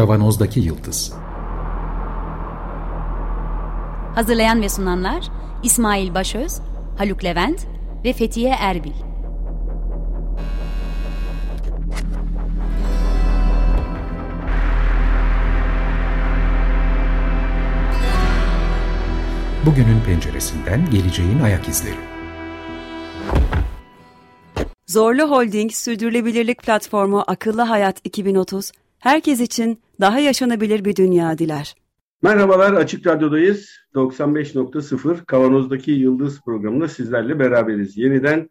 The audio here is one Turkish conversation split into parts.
Kavanozdaki Yıldız Hazırlayan ve sunanlar İsmail Başöz, Haluk Levent ve Fethiye Erbil. Bugünün penceresinden geleceğin ayak izleri. Zorlu Holding Sürdürülebilirlik Platformu Akıllı Hayat 2030, herkes için daha yaşanabilir bir dünya diler. Merhabalar, Açık Radyo'dayız. 95.0 Kavanoz'daki Yıldız programında sizlerle beraberiz. Yeniden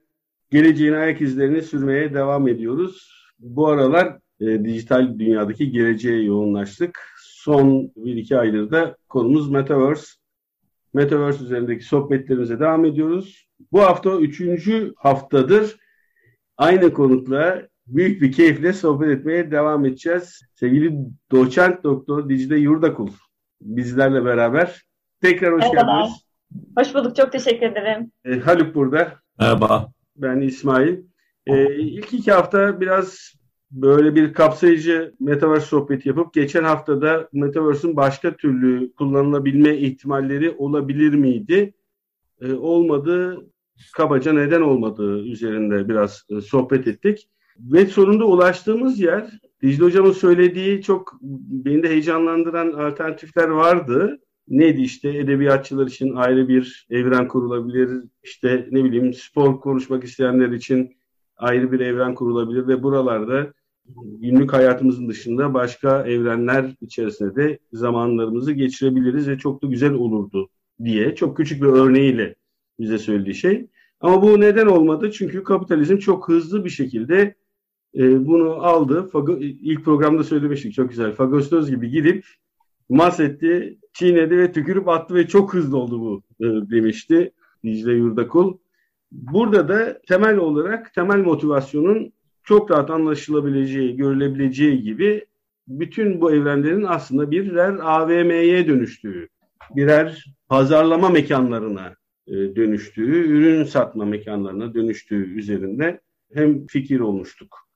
geleceğin ayak izlerini sürmeye devam ediyoruz. Bu aralar e, dijital dünyadaki geleceğe yoğunlaştık. Son 1-2 aydır da konumuz Metaverse. Metaverse üzerindeki sohbetlerimize devam ediyoruz. Bu hafta üçüncü haftadır aynı konukla büyük bir keyifle sohbet etmeye devam edeceğiz. Sevgili doçent doktor Dicle Yurdakul bizlerle beraber. Tekrar hoş Merhabalar. geldiniz. Hoş bulduk. Çok teşekkür ederim. E, Haluk burada. Merhaba. Ben İsmail. E, ilk iki hafta biraz böyle bir kapsayıcı Metaverse sohbeti yapıp geçen haftada Metaverse'ün başka türlü kullanılabilme ihtimalleri olabilir miydi? E, olmadı. Kabaca neden olmadığı üzerinde biraz e, sohbet ettik. Ve sonunda ulaştığımız yer Dicle Hocam'ın söylediği çok beni de heyecanlandıran alternatifler vardı. Neydi işte edebiyatçılar için ayrı bir evren kurulabilir. İşte ne bileyim spor konuşmak isteyenler için ayrı bir evren kurulabilir ve buralarda günlük hayatımızın dışında başka evrenler içerisinde de zamanlarımızı geçirebiliriz ve çok da güzel olurdu diye çok küçük bir örneğiyle bize söylediği şey. Ama bu neden olmadı? Çünkü kapitalizm çok hızlı bir şekilde e, bunu aldı. Fago, ilk programda söylemiştik çok güzel. Fagostöz gibi gidip mahsetti, çiğnedi ve tükürüp attı ve çok hızlı oldu bu e, demişti Dicle Yurdakul. Burada da temel olarak temel motivasyonun çok rahat anlaşılabileceği, görülebileceği gibi bütün bu evrenlerin aslında birer AVM'ye dönüştüğü, birer pazarlama mekanlarına e, dönüştüğü, ürün satma mekanlarına dönüştüğü üzerinde hem fikir olmuştuk.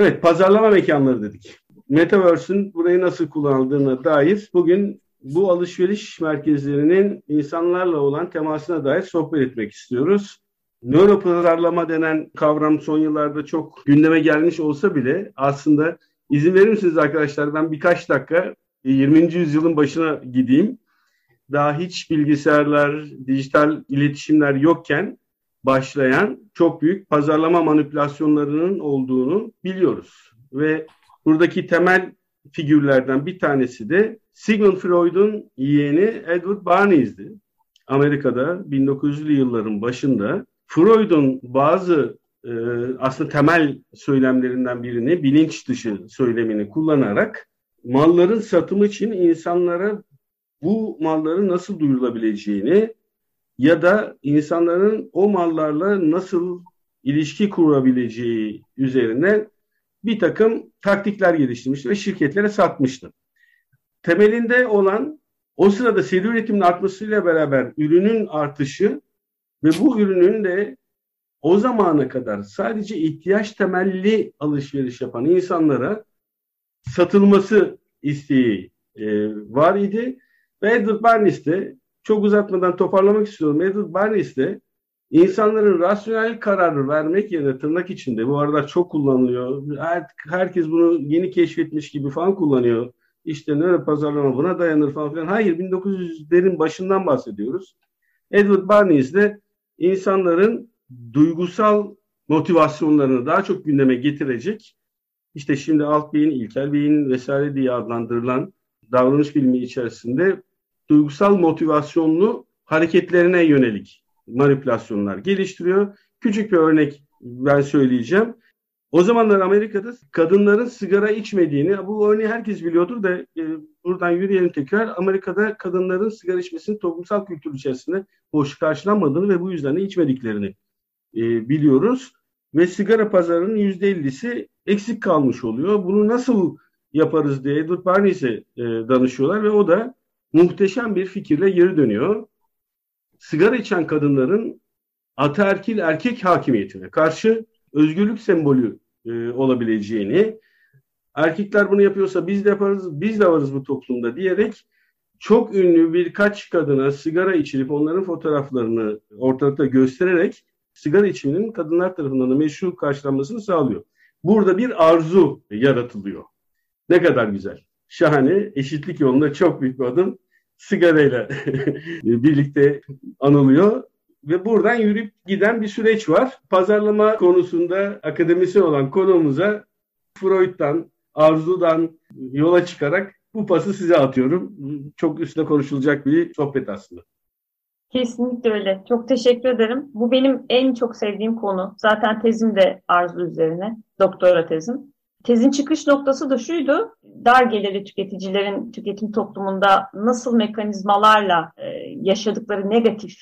Evet, pazarlama mekanları dedik. Metaverse'ün burayı nasıl kullanıldığına dair bugün bu alışveriş merkezlerinin insanlarla olan temasına dair sohbet etmek istiyoruz. Nöropazarlama denen kavram son yıllarda çok gündeme gelmiş olsa bile aslında izin verir misiniz arkadaşlar ben birkaç dakika 20. yüzyılın başına gideyim. Daha hiç bilgisayarlar, dijital iletişimler yokken başlayan çok büyük pazarlama manipülasyonlarının olduğunu biliyoruz. Ve buradaki temel figürlerden bir tanesi de Sigmund Freud'un yeğeni Edward Bernays'di. Amerika'da 1900'lü yılların başında Freud'un bazı e, aslında temel söylemlerinden birini bilinç dışı söylemini kullanarak malların satımı için insanlara bu malların nasıl duyurulabileceğini ya da insanların o mallarla nasıl ilişki kurabileceği üzerine bir takım taktikler geliştirmişti ve şirketlere satmıştı. Temelinde olan o sırada seri üretimin artmasıyla beraber ürünün artışı ve bu ürünün de o zamana kadar sadece ihtiyaç temelli alışveriş yapan insanlara satılması isteği e, var idi. Ve Edward Bernays de çok uzatmadan toparlamak istiyorum. Edward Bernays de insanların rasyonel kararı vermek yerine tırnak içinde bu arada çok kullanılıyor. Her, herkes bunu yeni keşfetmiş gibi falan kullanıyor. İşte nöro pazarlama buna dayanır falan filan. Hayır 1900'lerin başından bahsediyoruz. Edward Bernays de insanların duygusal motivasyonlarını daha çok gündeme getirecek işte şimdi alt beyin, ilkel beyin vesaire diye adlandırılan davranış bilimi içerisinde duygusal motivasyonlu hareketlerine yönelik manipülasyonlar geliştiriyor. Küçük bir örnek ben söyleyeceğim. O zamanlar Amerika'da kadınların sigara içmediğini, bu örneği herkes biliyordur da e, buradan yürüyelim tekrar. Amerika'da kadınların sigara içmesinin toplumsal kültür içerisinde hoş karşılanmadığını ve bu yüzden de içmediklerini e, biliyoruz. Ve sigara pazarının %50'si eksik kalmış oluyor. Bunu nasıl yaparız diye Edward Bernays'e e, danışıyorlar ve o da muhteşem bir fikirle geri dönüyor. Sigara içen kadınların ataerkil erkek hakimiyetine karşı özgürlük sembolü e, olabileceğini erkekler bunu yapıyorsa biz de yaparız, biz de varız bu toplumda diyerek çok ünlü birkaç kadına sigara içirip onların fotoğraflarını ortalıkta göstererek sigara içiminin kadınlar tarafından da meşru karşılanmasını sağlıyor. Burada bir arzu yaratılıyor. Ne kadar güzel. Şahane, eşitlik yolunda çok büyük bir adım sigarayla birlikte anılıyor ve buradan yürüyüp giden bir süreç var. Pazarlama konusunda akademisi olan konuğumuza Freud'dan, Arzu'dan yola çıkarak bu pası size atıyorum. Çok üstüne konuşulacak bir sohbet aslında. Kesinlikle öyle. Çok teşekkür ederim. Bu benim en çok sevdiğim konu. Zaten tezim de arzu üzerine. Doktora tezim. Tezin çıkış noktası da şuydu. Dar gelirli tüketicilerin tüketim toplumunda nasıl mekanizmalarla e, yaşadıkları negatif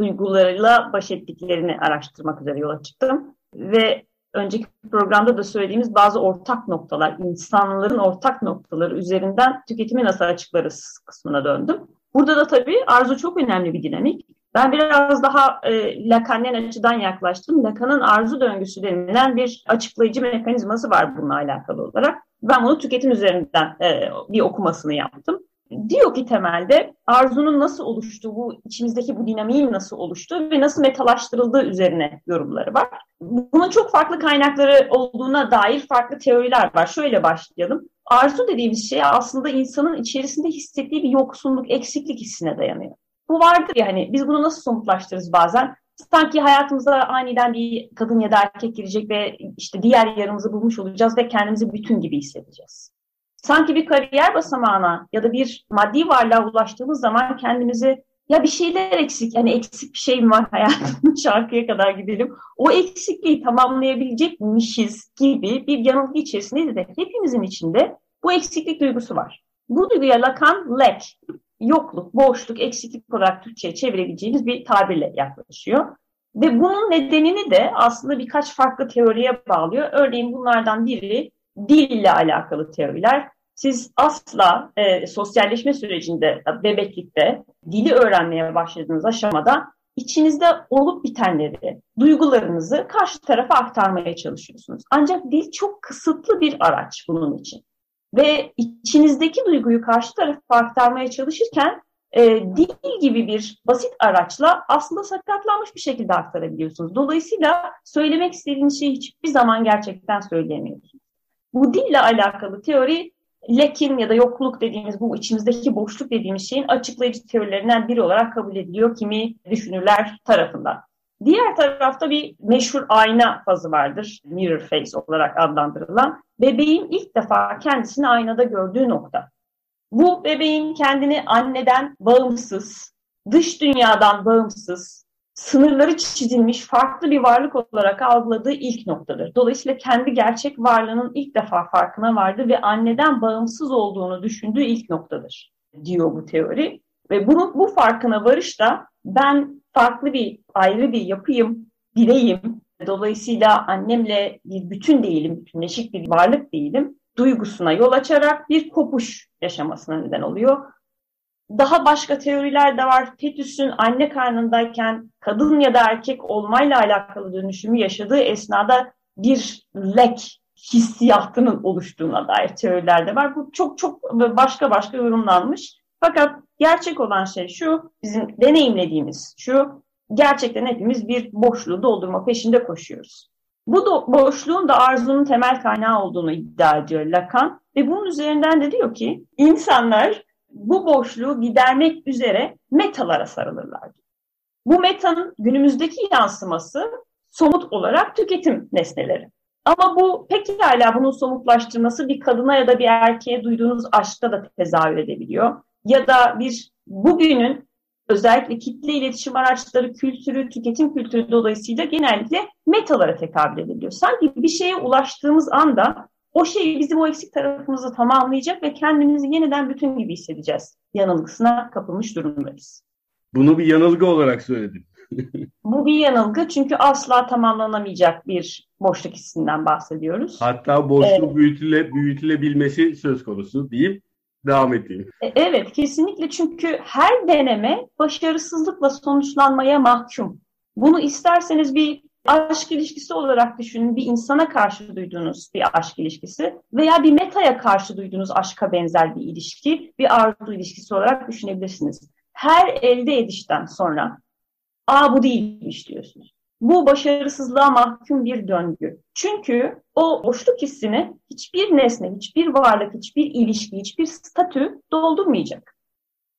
duygularıyla baş ettiklerini araştırmak üzere yola çıktım. Ve önceki programda da söylediğimiz bazı ortak noktalar, insanların ortak noktaları üzerinden tüketimi nasıl açıklarız kısmına döndüm. Burada da tabii arzu çok önemli bir dinamik. Ben biraz daha e, Lacan'ın açıdan yaklaştım. Lacan'ın arzu döngüsü denilen bir açıklayıcı mekanizması var bununla alakalı olarak. Ben bunu tüketim üzerinden e, bir okumasını yaptım. Diyor ki temelde arzunun nasıl oluştuğu, bu içimizdeki bu dinamiğin nasıl oluştuğu ve nasıl metalaştırıldığı üzerine yorumları var. Bunun çok farklı kaynakları olduğuna dair farklı teoriler var. Şöyle başlayalım. Arzu dediğimiz şey aslında insanın içerisinde hissettiği bir yoksunluk, eksiklik hissine dayanıyor. Bu vardır ya hani biz bunu nasıl somutlaştırırız bazen? Sanki hayatımıza aniden bir kadın ya da erkek girecek ve işte diğer yarımızı bulmuş olacağız ve kendimizi bütün gibi hissedeceğiz. Sanki bir kariyer basamağına ya da bir maddi varlığa ulaştığımız zaman kendimizi ya bir şeyler eksik, yani eksik bir şey mi var hayatımın şarkıya kadar gidelim. O eksikliği tamamlayabilecekmişiz gibi bir yanılgı içerisindeyiz de hepimizin içinde bu eksiklik duygusu var. Bu duyguya Lacan lack, yokluk, boşluk, eksiklik olarak Türkçe'ye çevirebileceğimiz bir tabirle yaklaşıyor. Ve bunun nedenini de aslında birkaç farklı teoriye bağlıyor. Örneğin bunlardan biri dille alakalı teoriler. Siz asla e, sosyalleşme sürecinde, bebeklikte dili öğrenmeye başladığınız aşamada içinizde olup bitenleri, duygularınızı karşı tarafa aktarmaya çalışıyorsunuz. Ancak dil çok kısıtlı bir araç bunun için. Ve içinizdeki duyguyu karşı tarafa aktarmaya çalışırken e, dil gibi bir basit araçla aslında sakatlanmış bir şekilde aktarabiliyorsunuz. Dolayısıyla söylemek istediğiniz şeyi hiçbir zaman gerçekten söyleyemiyorsunuz. Bu dille alakalı teori lekin ya da yokluk dediğimiz bu içimizdeki boşluk dediğimiz şeyin açıklayıcı teorilerinden biri olarak kabul ediliyor kimi düşünürler tarafından. Diğer tarafta bir meşhur ayna fazı vardır. Mirror face olarak adlandırılan. Bebeğin ilk defa kendisini aynada gördüğü nokta. Bu bebeğin kendini anneden bağımsız, dış dünyadan bağımsız, sınırları çizilmiş farklı bir varlık olarak algıladığı ilk noktadır. Dolayısıyla kendi gerçek varlığının ilk defa farkına vardı ve anneden bağımsız olduğunu düşündüğü ilk noktadır diyor bu teori. Ve bunu, bu farkına varış da ben farklı bir, ayrı bir yapıyım, bireyim. Dolayısıyla annemle bir bütün değilim, bütünleşik bir varlık değilim duygusuna yol açarak bir kopuş yaşamasına neden oluyor. Daha başka teoriler de var. Fetüsün anne karnındayken kadın ya da erkek olmayla alakalı dönüşümü yaşadığı esnada bir lek hissiyatının oluştuğuna dair teoriler de var. Bu çok çok başka başka yorumlanmış. Fakat gerçek olan şey şu, bizim deneyimlediğimiz şu, gerçekten hepimiz bir boşluğu doldurma peşinde koşuyoruz. Bu da, boşluğun da arzunun temel kaynağı olduğunu iddia ediyor Lacan ve bunun üzerinden de diyor ki insanlar bu boşluğu gidermek üzere metalara sarılırlar. Bu metanın günümüzdeki yansıması somut olarak tüketim nesneleri. Ama bu pekala bunun somutlaştırması bir kadına ya da bir erkeğe duyduğunuz aşkta da tezahür edebiliyor. Ya da bir bugünün özellikle kitle iletişim araçları kültürü, tüketim kültürü dolayısıyla genellikle metalara tekabül ediliyor. Sanki bir şeye ulaştığımız anda o şey bizim o eksik tarafımızı tamamlayacak ve kendimizi yeniden bütün gibi hissedeceğiz. Yanılgısına kapılmış durumdayız. Bunu bir yanılgı olarak söyledim. Bu bir yanılgı çünkü asla tamamlanamayacak bir boşluk hissinden bahsediyoruz. Hatta boşluk evet. büyütüle, büyütülebilmesi söz konusu deyip devam edeyim. E, evet kesinlikle çünkü her deneme başarısızlıkla sonuçlanmaya mahkum. Bunu isterseniz bir aşk ilişkisi olarak düşünün. Bir insana karşı duyduğunuz bir aşk ilişkisi veya bir metaya karşı duyduğunuz aşka benzer bir ilişki, bir arzu ilişkisi olarak düşünebilirsiniz. Her elde edişten sonra aa bu değilmiş diyorsunuz. Bu başarısızlığa mahkum bir döngü. Çünkü o boşluk hissini hiçbir nesne, hiçbir varlık, hiçbir ilişki, hiçbir statü doldurmayacak.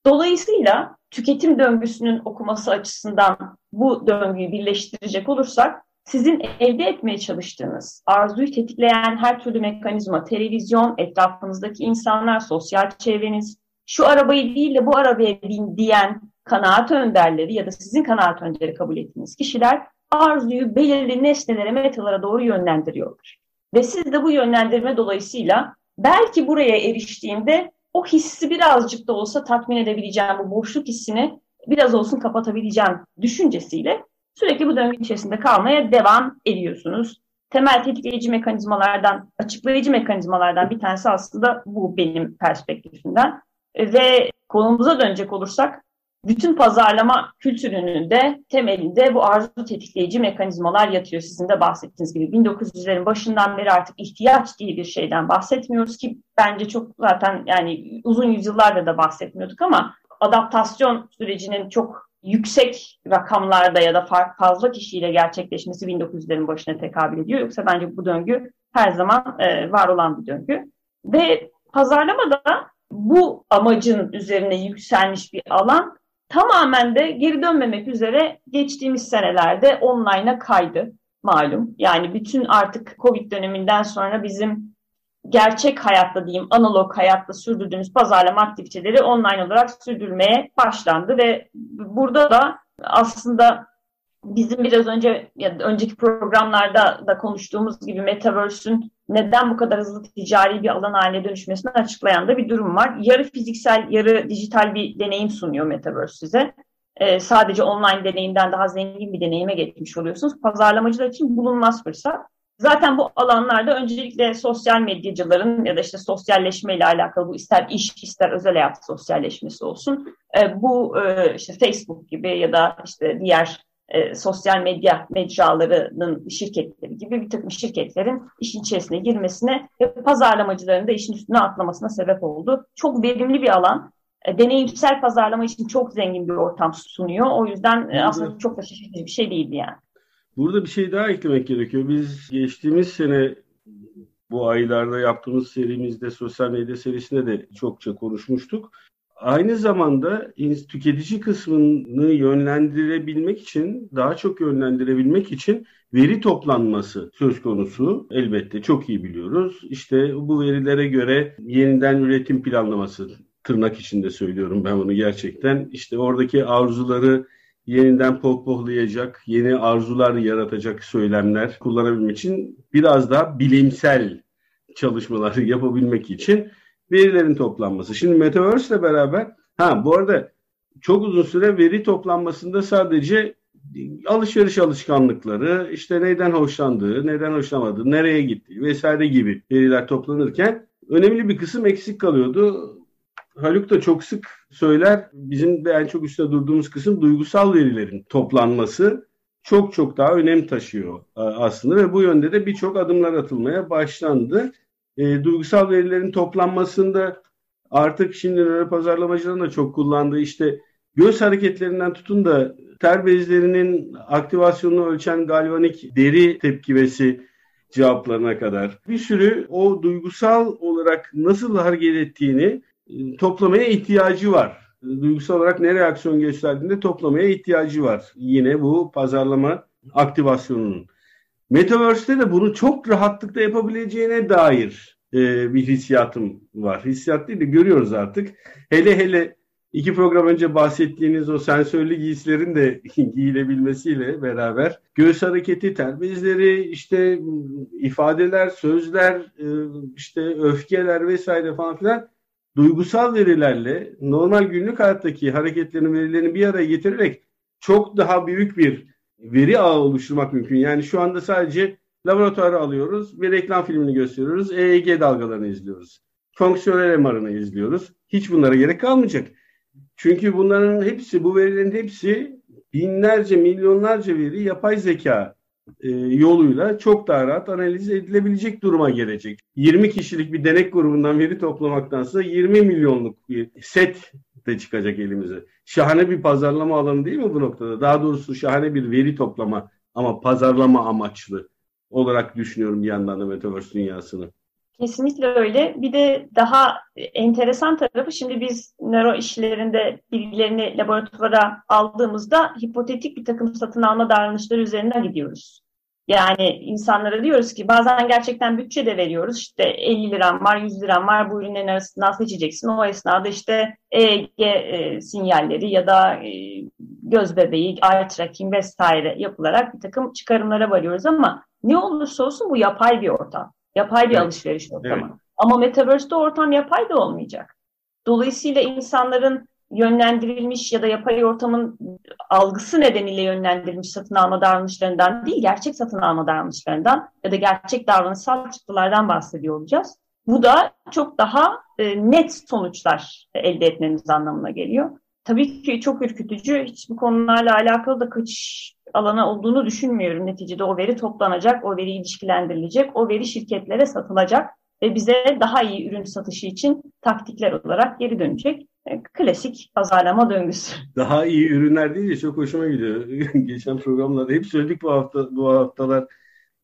Dolayısıyla tüketim döngüsünün okuması açısından bu döngüyü birleştirecek olursak sizin elde etmeye çalıştığınız, arzuyu tetikleyen her türlü mekanizma, televizyon, etrafınızdaki insanlar, sosyal çevreniz, şu arabayı değil de bu arabaya bin diyen kanaat önderleri ya da sizin kanaat önderi kabul ettiğiniz kişiler arzuyu belirli nesnelere, metalara doğru yönlendiriyorlar. Ve siz de bu yönlendirme dolayısıyla belki buraya eriştiğimde o hissi birazcık da olsa tatmin edebileceğim, bu boşluk hissini biraz olsun kapatabileceğim düşüncesiyle sürekli bu döngü içerisinde kalmaya devam ediyorsunuz. Temel tetikleyici mekanizmalardan, açıklayıcı mekanizmalardan bir tanesi aslında bu benim perspektifimden. Ve konumuza dönecek olursak bütün pazarlama kültürünün de temelinde bu arzu tetikleyici mekanizmalar yatıyor. Sizin de bahsettiğiniz gibi 1900'lerin başından beri artık ihtiyaç diye bir şeyden bahsetmiyoruz ki bence çok zaten yani uzun yüzyıllarda da bahsetmiyorduk ama adaptasyon sürecinin çok yüksek rakamlarda ya da fazla kişiyle gerçekleşmesi 1900'lerin başına tekabül ediyor. Yoksa bence bu döngü her zaman e, var olan bir döngü. Ve pazarlamada bu amacın üzerine yükselmiş bir alan tamamen de geri dönmemek üzere geçtiğimiz senelerde online'a kaydı malum. Yani bütün artık Covid döneminden sonra bizim gerçek hayatta diyeyim analog hayatta sürdürdüğümüz pazarlama aktiviteleri online olarak sürdürmeye başlandı ve burada da aslında bizim biraz önce ya önceki programlarda da konuştuğumuz gibi Metaverse'ün neden bu kadar hızlı ticari bir alan haline dönüşmesini açıklayan da bir durum var. Yarı fiziksel, yarı dijital bir deneyim sunuyor Metaverse size. Ee, sadece online deneyimden daha zengin bir deneyime geçmiş oluyorsunuz. Pazarlamacılar için bulunmaz fırsat. Zaten bu alanlarda öncelikle sosyal medyacıların ya da işte sosyalleşme ile alakalı bu ister iş ister özel hayat sosyalleşmesi olsun. E, bu e, işte Facebook gibi ya da işte diğer e, sosyal medya mecralarının şirketleri gibi bir takım şirketlerin işin içerisine girmesine ve pazarlamacıların da işin üstüne atlamasına sebep oldu. Çok verimli bir alan. E, deneyimsel pazarlama için çok zengin bir ortam sunuyor. O yüzden e, aslında çok da şaşırtıcı bir şey değildi yani. Burada bir şey daha eklemek gerekiyor. Biz geçtiğimiz sene bu aylarda yaptığımız serimizde sosyal medya serisinde de çokça konuşmuştuk. Aynı zamanda tüketici kısmını yönlendirebilmek için, daha çok yönlendirebilmek için veri toplanması söz konusu. Elbette çok iyi biliyoruz. İşte bu verilere göre yeniden üretim planlaması, tırnak içinde söylüyorum ben bunu gerçekten. İşte oradaki arzuları yeniden pohpohlayacak, yeni arzular yaratacak söylemler kullanabilmek için biraz daha bilimsel çalışmalar yapabilmek için verilerin toplanması. Şimdi Metaverse ile beraber ha bu arada çok uzun süre veri toplanmasında sadece alışveriş alışkanlıkları, işte neyden hoşlandığı, neden hoşlanmadığı, nereye gittiği vesaire gibi veriler toplanırken önemli bir kısım eksik kalıyordu. Haluk da çok sık söyler. Bizim de en çok üstte durduğumuz kısım duygusal verilerin toplanması çok çok daha önem taşıyor aslında ve bu yönde de birçok adımlar atılmaya başlandı e, duygusal verilerin toplanmasında artık şimdi nöro pazarlamacıların da çok kullandığı işte göz hareketlerinden tutun da ter bezlerinin aktivasyonunu ölçen galvanik deri tepkimesi cevaplarına kadar bir sürü o duygusal olarak nasıl hareket ettiğini e, toplamaya ihtiyacı var. Duygusal olarak ne reaksiyon gösterdiğinde toplamaya ihtiyacı var. Yine bu pazarlama aktivasyonunun. Metaverse'de de bunu çok rahatlıkla yapabileceğine dair e, bir hissiyatım var. Hissiyat değil de görüyoruz artık. Hele hele iki program önce bahsettiğiniz o sensörlü giysilerin de giyilebilmesiyle beraber göğüs hareketi, ter bezleri, işte ifadeler, sözler, e, işte öfkeler vesaire falan filan duygusal verilerle normal günlük hayattaki hareketlerin verilerini bir araya getirerek çok daha büyük bir veri ağı oluşturmak mümkün. Yani şu anda sadece laboratuvara alıyoruz, bir reklam filmini gösteriyoruz, EEG dalgalarını izliyoruz. Fonksiyonel MR'ını izliyoruz. Hiç bunlara gerek kalmayacak. Çünkü bunların hepsi, bu verilerin hepsi binlerce, milyonlarca veri yapay zeka e, yoluyla çok daha rahat analiz edilebilecek duruma gelecek. 20 kişilik bir denek grubundan veri toplamaktansa 20 milyonluk bir set de çıkacak elimize. Şahane bir pazarlama alanı değil mi bu noktada? Daha doğrusu şahane bir veri toplama ama pazarlama amaçlı olarak düşünüyorum bir yandan da Metaverse dünyasını. Kesinlikle öyle. Bir de daha enteresan tarafı şimdi biz nöro işlerinde bilgilerini laboratuvara aldığımızda hipotetik bir takım satın alma davranışları üzerinden gidiyoruz. Yani insanlara diyoruz ki bazen gerçekten bütçe de veriyoruz. İşte 50 liram var, 100 liram var bu ürünlerin arasından seçeceksin. O esnada işte EEG e, sinyalleri ya da e, göz bebeği, eye tracking vesaire yapılarak bir takım çıkarımlara varıyoruz ama ne olursa olsun bu yapay bir ortam. Yapay bir evet. alışveriş ortamı. Evet. Ama Metaverse'de ortam yapay da olmayacak. Dolayısıyla insanların yönlendirilmiş ya da yapay ortamın algısı nedeniyle yönlendirilmiş satın alma davranışlarından değil, gerçek satın alma davranışlarından ya da gerçek davranışsal çıktılardan bahsediyor olacağız. Bu da çok daha e, net sonuçlar elde etmemiz anlamına geliyor. Tabii ki çok ürkütücü. Hiçbir konularla alakalı da kaçış alanı olduğunu düşünmüyorum. Neticede o veri toplanacak, o veri ilişkilendirilecek, o veri şirketlere satılacak ve bize daha iyi ürün satışı için taktikler olarak geri dönecek. E, klasik pazarlama döngüsü. Daha iyi ürünler değil de çok hoşuma gidiyor. Geçen programlarda hep söyledik bu hafta bu haftalar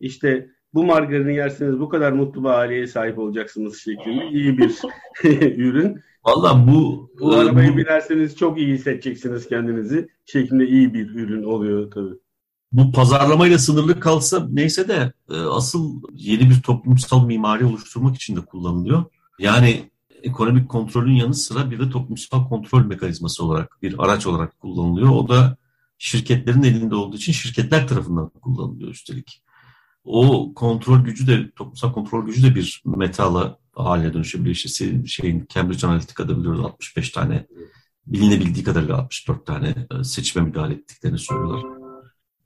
işte bu margarini yerseniz bu kadar mutlu bir aileye sahip olacaksınız şeklinde iyi bir ürün. Valla bu... Bu arabayı bu, binerseniz çok iyi hissedeceksiniz kendinizi şeklinde iyi bir ürün oluyor tabii. Bu pazarlamayla sınırlı kalsa neyse de e, asıl yeni bir toplumsal mimari oluşturmak için de kullanılıyor. Yani ekonomik kontrolün yanı sıra bir de toplumsal kontrol mekanizması olarak bir araç olarak kullanılıyor. O da şirketlerin elinde olduğu için şirketler tarafından kullanılıyor üstelik. O kontrol gücü de toplumsal kontrol gücü de bir metala haline dönüşebiliyor. İşte şeyin Cambridge Analytica'da biliyoruz 65 tane bilinebildiği kadarıyla 64 tane e, seçime müdahale ettiklerini söylüyorlar.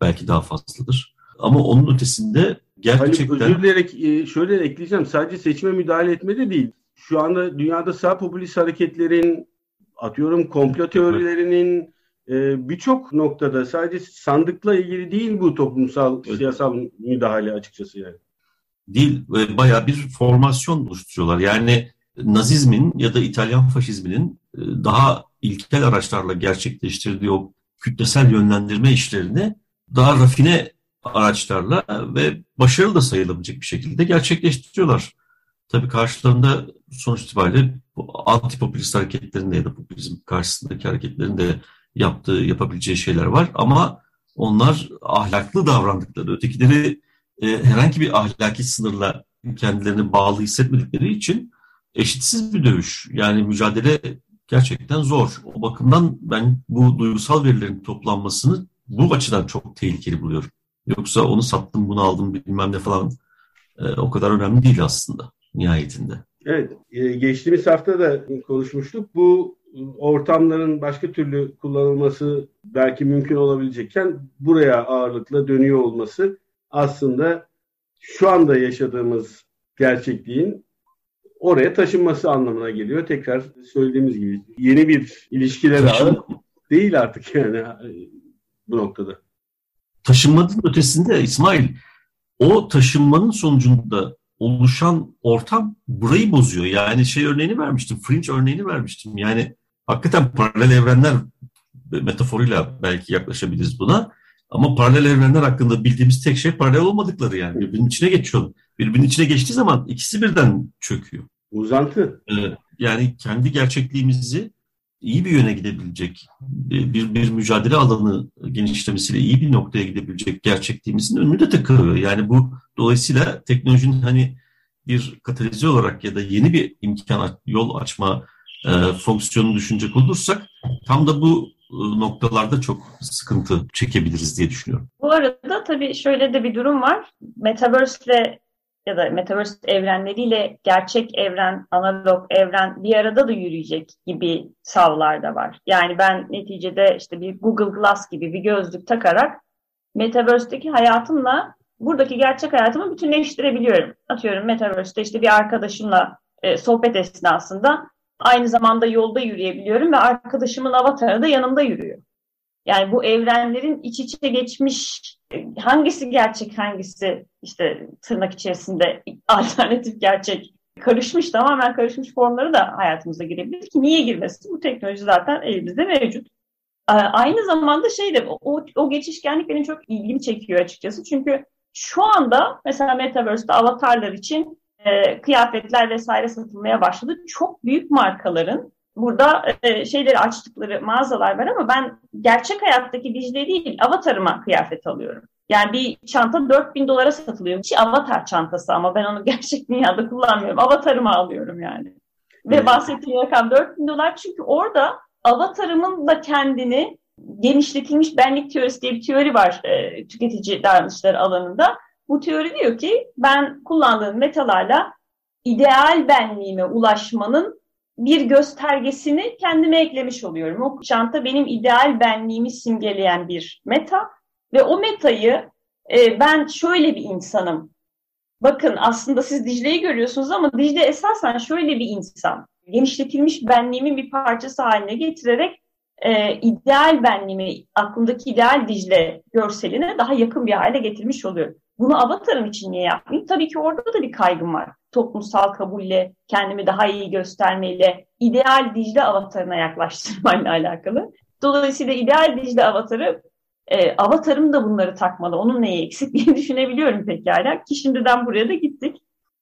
Belki daha fazladır. Ama onun ötesinde gerçekten... Hani özür dileyerek e, şöyle ekleyeceğim. Sadece seçime müdahale etmede değil. Şu anda dünyada sağ popülist hareketlerin, atıyorum komplo teorilerinin e, birçok noktada sadece sandıkla ilgili değil bu toplumsal, evet. siyasal müdahale açıkçası yani değil bayağı bir formasyon oluşturuyorlar. Yani Nazizmin ya da İtalyan faşizminin e, daha ilkel araçlarla gerçekleştirdiği o kütlesel yönlendirme işlerini daha rafine araçlarla ve başarılı da sayılabilecek bir şekilde gerçekleştiriyorlar. Tabii karşılarında sonuç itibariyle bu antipopülist hareketlerin de ya da popülizm karşısındaki hareketlerin de yaptığı, yapabileceği şeyler var ama onlar ahlaklı davrandıkları, ötekileri e, herhangi bir ahlaki sınırla kendilerini bağlı hissetmedikleri için eşitsiz bir dövüş. Yani mücadele gerçekten zor. O bakımdan ben bu duygusal verilerin toplanmasını bu açıdan çok tehlikeli buluyorum. Yoksa onu sattım, bunu aldım bilmem ne falan e, o kadar önemli değil aslında nihayetinde. Evet, e, geçtiğimiz hafta da konuşmuştuk. Bu ortamların başka türlü kullanılması belki mümkün olabilecekken buraya ağırlıkla dönüyor olması aslında şu anda yaşadığımız gerçekliğin oraya taşınması anlamına geliyor. Tekrar söylediğimiz gibi yeni bir ilişkiler ağı değil artık yani bu noktada. Taşınmanın ötesinde İsmail o taşınmanın sonucunda oluşan ortam burayı bozuyor. Yani şey örneğini vermiştim, fringe örneğini vermiştim. Yani hakikaten paralel evrenler metaforuyla belki yaklaşabiliriz buna. Ama paralel evrenler hakkında bildiğimiz tek şey paralel olmadıkları yani. Birbirinin içine geçiyor. Birbirinin içine geçtiği zaman ikisi birden çöküyor. Uzantı. Ee, yani kendi gerçekliğimizi iyi bir yöne gidebilecek, bir, bir mücadele alanı genişlemesiyle iyi bir noktaya gidebilecek gerçekliğimizin önünü de tıkıyor. Yani bu dolayısıyla teknolojinin hani bir katalize olarak ya da yeni bir imkan, yol açma e, fonksiyonunu düşünecek olursak tam da bu e, noktalarda çok sıkıntı çekebiliriz diye düşünüyorum. Bu arada tabii şöyle de bir durum var. Metaverse ile ya da Metaverse evrenleriyle gerçek evren, analog evren bir arada da yürüyecek gibi savlar da var. Yani ben neticede işte bir Google Glass gibi bir gözlük takarak Metaverse'deki hayatımla buradaki gerçek hayatımı bütünleştirebiliyorum. Atıyorum Metaverse'te işte bir arkadaşımla e, sohbet esnasında Aynı zamanda yolda yürüyebiliyorum ve arkadaşımın avatarı da yanımda yürüyor. Yani bu evrenlerin iç içe geçmiş hangisi gerçek hangisi işte tırnak içerisinde alternatif gerçek karışmış tamamen karışmış formları da hayatımıza girebilir ki niye girmesin? Bu teknoloji zaten elimizde mevcut. Aynı zamanda şey de o, o geçişkenlik benim çok ilgimi çekiyor açıkçası. Çünkü şu anda mesela Metaverse'de avatarlar için e, kıyafetler vesaire satılmaya başladı. Çok büyük markaların burada e, şeyleri açtıkları mağazalar var ama ben gerçek hayattaki Dicle değil avatarıma kıyafet alıyorum. Yani bir çanta 4000 dolara satılıyor. Hiç avatar çantası ama ben onu gerçek dünyada kullanmıyorum. Avatarıma alıyorum yani. Ve bahsettiğim rakam 4000 dolar çünkü orada avatarımın da kendini genişletilmiş benlik teorisi diye bir teori var e, tüketici davranışları alanında. Bu teori diyor ki ben kullandığım metalarla ideal benliğime ulaşmanın bir göstergesini kendime eklemiş oluyorum. O çanta benim ideal benliğimi simgeleyen bir meta ve o metayı e, ben şöyle bir insanım. Bakın aslında siz Dicle'yi görüyorsunuz ama Dicle esasen şöyle bir insan. Genişletilmiş benliğimin bir parçası haline getirerek e, ideal benliğimi, aklımdaki ideal Dicle görseline daha yakın bir hale getirmiş oluyorum. Bunu avatarım için niye yapmayayım? Tabii ki orada da bir kaygım var. Toplumsal kabulle, kendimi daha iyi göstermeyle, ideal Dicle avatarına yaklaştırmayla alakalı. Dolayısıyla ideal Dicle avatarı e, avatarım da bunları takmalı. Onun neyi eksik diye düşünebiliyorum pekala. Ki şimdiden buraya da gittik.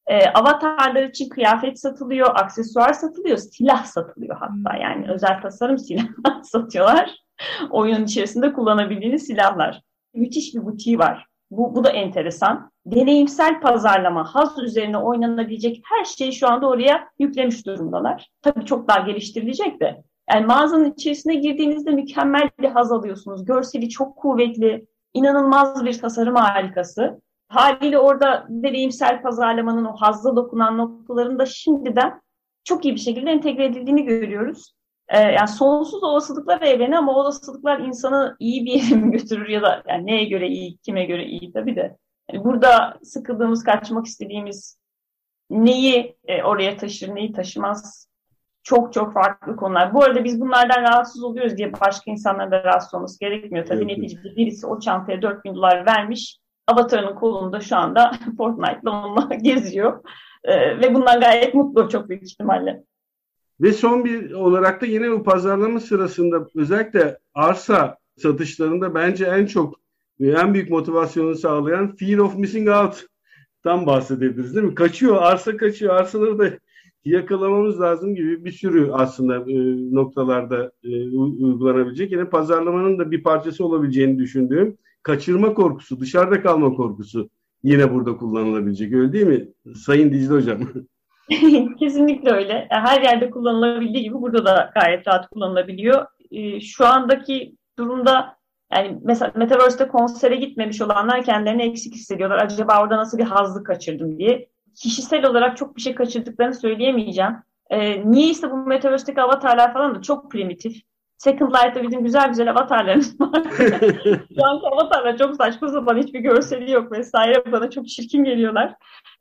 E, avatarlar için kıyafet satılıyor, aksesuar satılıyor, silah satılıyor hatta. Yani özel tasarım silah satıyorlar. Oyunun içerisinde kullanabildiğiniz silahlar. Müthiş bir butiği var. Bu, bu da enteresan. Deneyimsel pazarlama, haz üzerine oynanabilecek her şeyi şu anda oraya yüklemiş durumdalar. Tabii çok daha geliştirilecek de. Yani mağazanın içerisine girdiğinizde mükemmel bir haz alıyorsunuz. Görseli çok kuvvetli, inanılmaz bir tasarım harikası. Haliyle orada deneyimsel pazarlamanın o hazza dokunan noktaların da şimdiden çok iyi bir şekilde entegre edildiğini görüyoruz. Ee, yani sonsuz olasılıklar evreni ama olasılıklar insanı iyi bir yere mi götürür ya da yani neye göre iyi, kime göre iyi tabii de. Yani burada sıkıldığımız, kaçmak istediğimiz neyi e, oraya taşır, neyi taşımaz çok çok farklı konular. Bu arada biz bunlardan rahatsız oluyoruz diye başka insanların da rahatsız olması gerekmiyor. Tabii evet. neticede birisi o çantaya 4000 dolar vermiş. Avatarının kolunda şu anda Fortnite'la onunla geziyor. Ee, ve bundan gayet mutlu çok büyük ihtimalle. Ve son bir olarak da yine bu pazarlama sırasında özellikle arsa satışlarında bence en çok en büyük motivasyonu sağlayan fear of missing out'tan bahsedebiliriz değil mi? Kaçıyor, arsa kaçıyor. Arsaları da yakalamamız lazım gibi bir sürü aslında e, noktalarda e, uygulanabilecek. Yine pazarlamanın da bir parçası olabileceğini düşündüğüm kaçırma korkusu, dışarıda kalma korkusu yine burada kullanılabilecek. Öyle değil mi Sayın Dicle Hocam? Kesinlikle öyle. Her yerde kullanılabildiği gibi burada da gayet rahat kullanılabiliyor. E, şu andaki durumda yani mesela Metaverse'de konsere gitmemiş olanlar kendilerini eksik hissediyorlar. Acaba orada nasıl bir hazzı kaçırdım diye kişisel olarak çok bir şey kaçırdıklarını söyleyemeyeceğim. E, niye ise bu Metaverse'deki avatarlar falan da çok primitif. Second Life'da bizim güzel güzel avatarlarımız var. Şu anki avatarlar çok saçma sapan hiçbir görseli yok vesaire. Bana çok çirkin geliyorlar.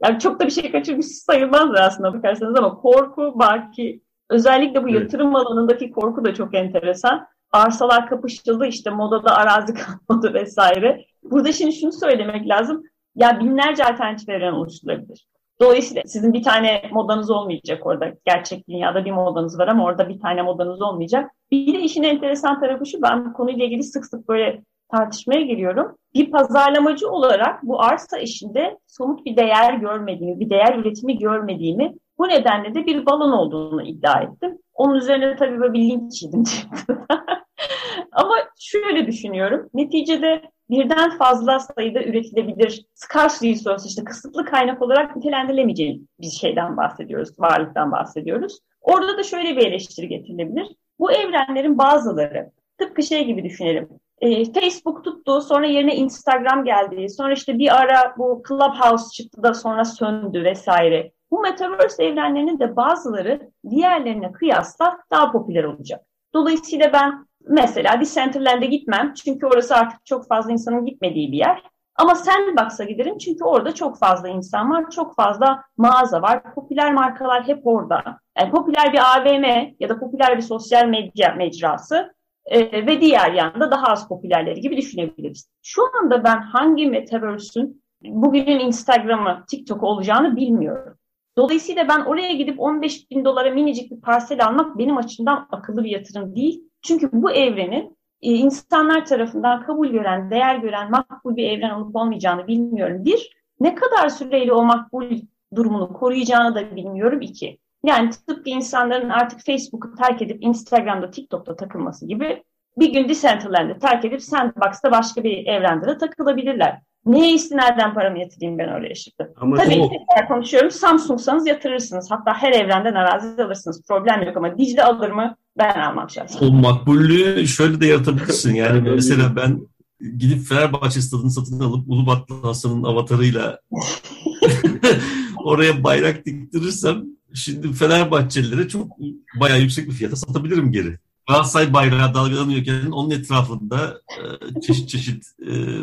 Yani çok da bir şey kaçırmış sayılmaz aslında bakarsanız ama korku baki özellikle bu yatırım alanındaki korku da çok enteresan. Arsalar kapışıldı işte modada arazi kalmadı vesaire. Burada şimdi şunu söylemek lazım. Ya binlerce alternatif evren oluşturulabilir. Dolayısıyla sizin bir tane modanız olmayacak orada. Gerçek dünyada bir modanız var ama orada bir tane modanız olmayacak. Bir de işin enteresan tarafı şu, ben bu konuyla ilgili sık sık böyle tartışmaya giriyorum. Bir pazarlamacı olarak bu arsa işinde somut bir değer görmediğimi, bir değer üretimi görmediğimi, bu nedenle de bir balon olduğunu iddia ettim. Onun üzerine tabii böyle bir linç yedim. Ama şöyle düşünüyorum. Neticede birden fazla sayıda üretilebilir scarce resource işte kısıtlı kaynak olarak nitelendirilemeyeceği bir şeyden bahsediyoruz, varlıktan bahsediyoruz. Orada da şöyle bir eleştiri getirilebilir. Bu evrenlerin bazıları tıpkı şey gibi düşünelim. E, Facebook tuttu, sonra yerine Instagram geldi, sonra işte bir ara bu Clubhouse çıktı da sonra söndü vesaire. Bu Metaverse evrenlerinin de bazıları diğerlerine kıyasla daha popüler olacak. Dolayısıyla ben Mesela Decentraland'e gitmem çünkü orası artık çok fazla insanın gitmediği bir yer. Ama Sandbox'a giderim çünkü orada çok fazla insan var, çok fazla mağaza var. Popüler markalar hep orada. Yani popüler bir AVM ya da popüler bir sosyal medya mecrası e, ve diğer yanda daha az popülerleri gibi düşünebiliriz. Şu anda ben hangi Metaverse'ün bugünün Instagram'ı, TikTok'u olacağını bilmiyorum. Dolayısıyla ben oraya gidip 15 bin dolara minicik bir parsel almak benim açımdan akıllı bir yatırım değil. Çünkü bu evrenin e, insanlar tarafından kabul gören, değer gören makbul bir evren olup olmayacağını bilmiyorum. Bir, ne kadar süreyle o makbul durumunu koruyacağını da bilmiyorum. İki, yani tıpkı insanların artık Facebook'u terk edip Instagram'da, TikTok'ta takılması gibi bir gün Decentraland'ı terk edip Sandbox'ta başka bir evrende de takılabilirler. Neye istinaden paramı yatırayım ben oraya şimdi? Ama Tabii o... tekrar konuşuyorum. Samsung'sanız yatırırsınız. Hatta her evrenden arazi alırsınız. Problem yok ama Dicle alır mı? Ben almam şahsen. O makbullüğü şöyle de yaratabilirsin. Yani mesela ben gidip Fenerbahçe stadını satın alıp Ulubatlı Hasan'ın avatarıyla oraya bayrak diktirirsem şimdi Fenerbahçelilere çok bayağı yüksek bir fiyata satabilirim geri. Galatasaray bayrağı dalgalanıyorken onun etrafında e, çeşit çeşit e, e,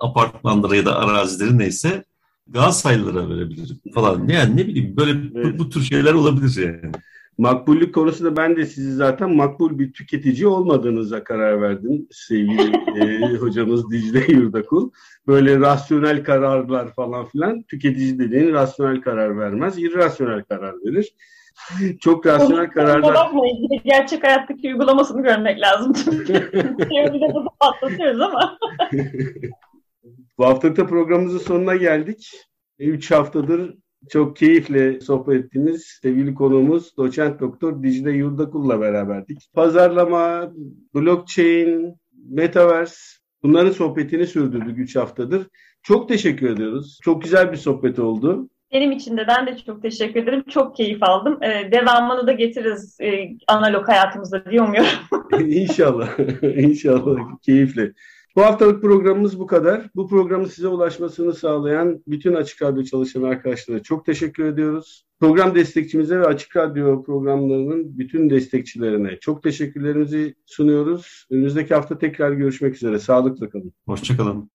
apartmanlara ya da arazileri neyse Galatasaraylılara verebilirim falan. Yani ne bileyim böyle evet. bu, bu tür şeyler olabilir yani. Makbullük konusunda ben de sizi zaten makbul bir tüketici olmadığınıza karar verdim sevgili e, hocamız Dicle Yurdakul. Böyle rasyonel kararlar falan filan tüketici dediğin rasyonel karar vermez, irrasyonel karar verir. Çok rasyonel kararlar. Gerçek hayattaki uygulamasını görmek lazım. Teoride bunu patlatıyoruz ama. Bu haftalıkta programımızın sonuna geldik. Üç haftadır çok keyifle sohbet ettiğimiz sevgili konuğumuz doçent doktor Dicle Yurdakul'la beraberdik. Pazarlama, blockchain, metaverse bunların sohbetini sürdürdük 3 haftadır. Çok teşekkür ediyoruz. Çok güzel bir sohbet oldu. Benim için de ben de çok teşekkür ederim. Çok keyif aldım. Ee, devamını da getiririz e, analog hayatımızda diyor muyum? İnşallah. İnşallah. Keyifli. Bu haftalık programımız bu kadar. Bu programın size ulaşmasını sağlayan bütün Açık Radyo çalışan arkadaşlara çok teşekkür ediyoruz. Program destekçimize ve Açık Radyo programlarının bütün destekçilerine çok teşekkürlerimizi sunuyoruz. Önümüzdeki hafta tekrar görüşmek üzere. Sağlıkla kalın. Hoşçakalın.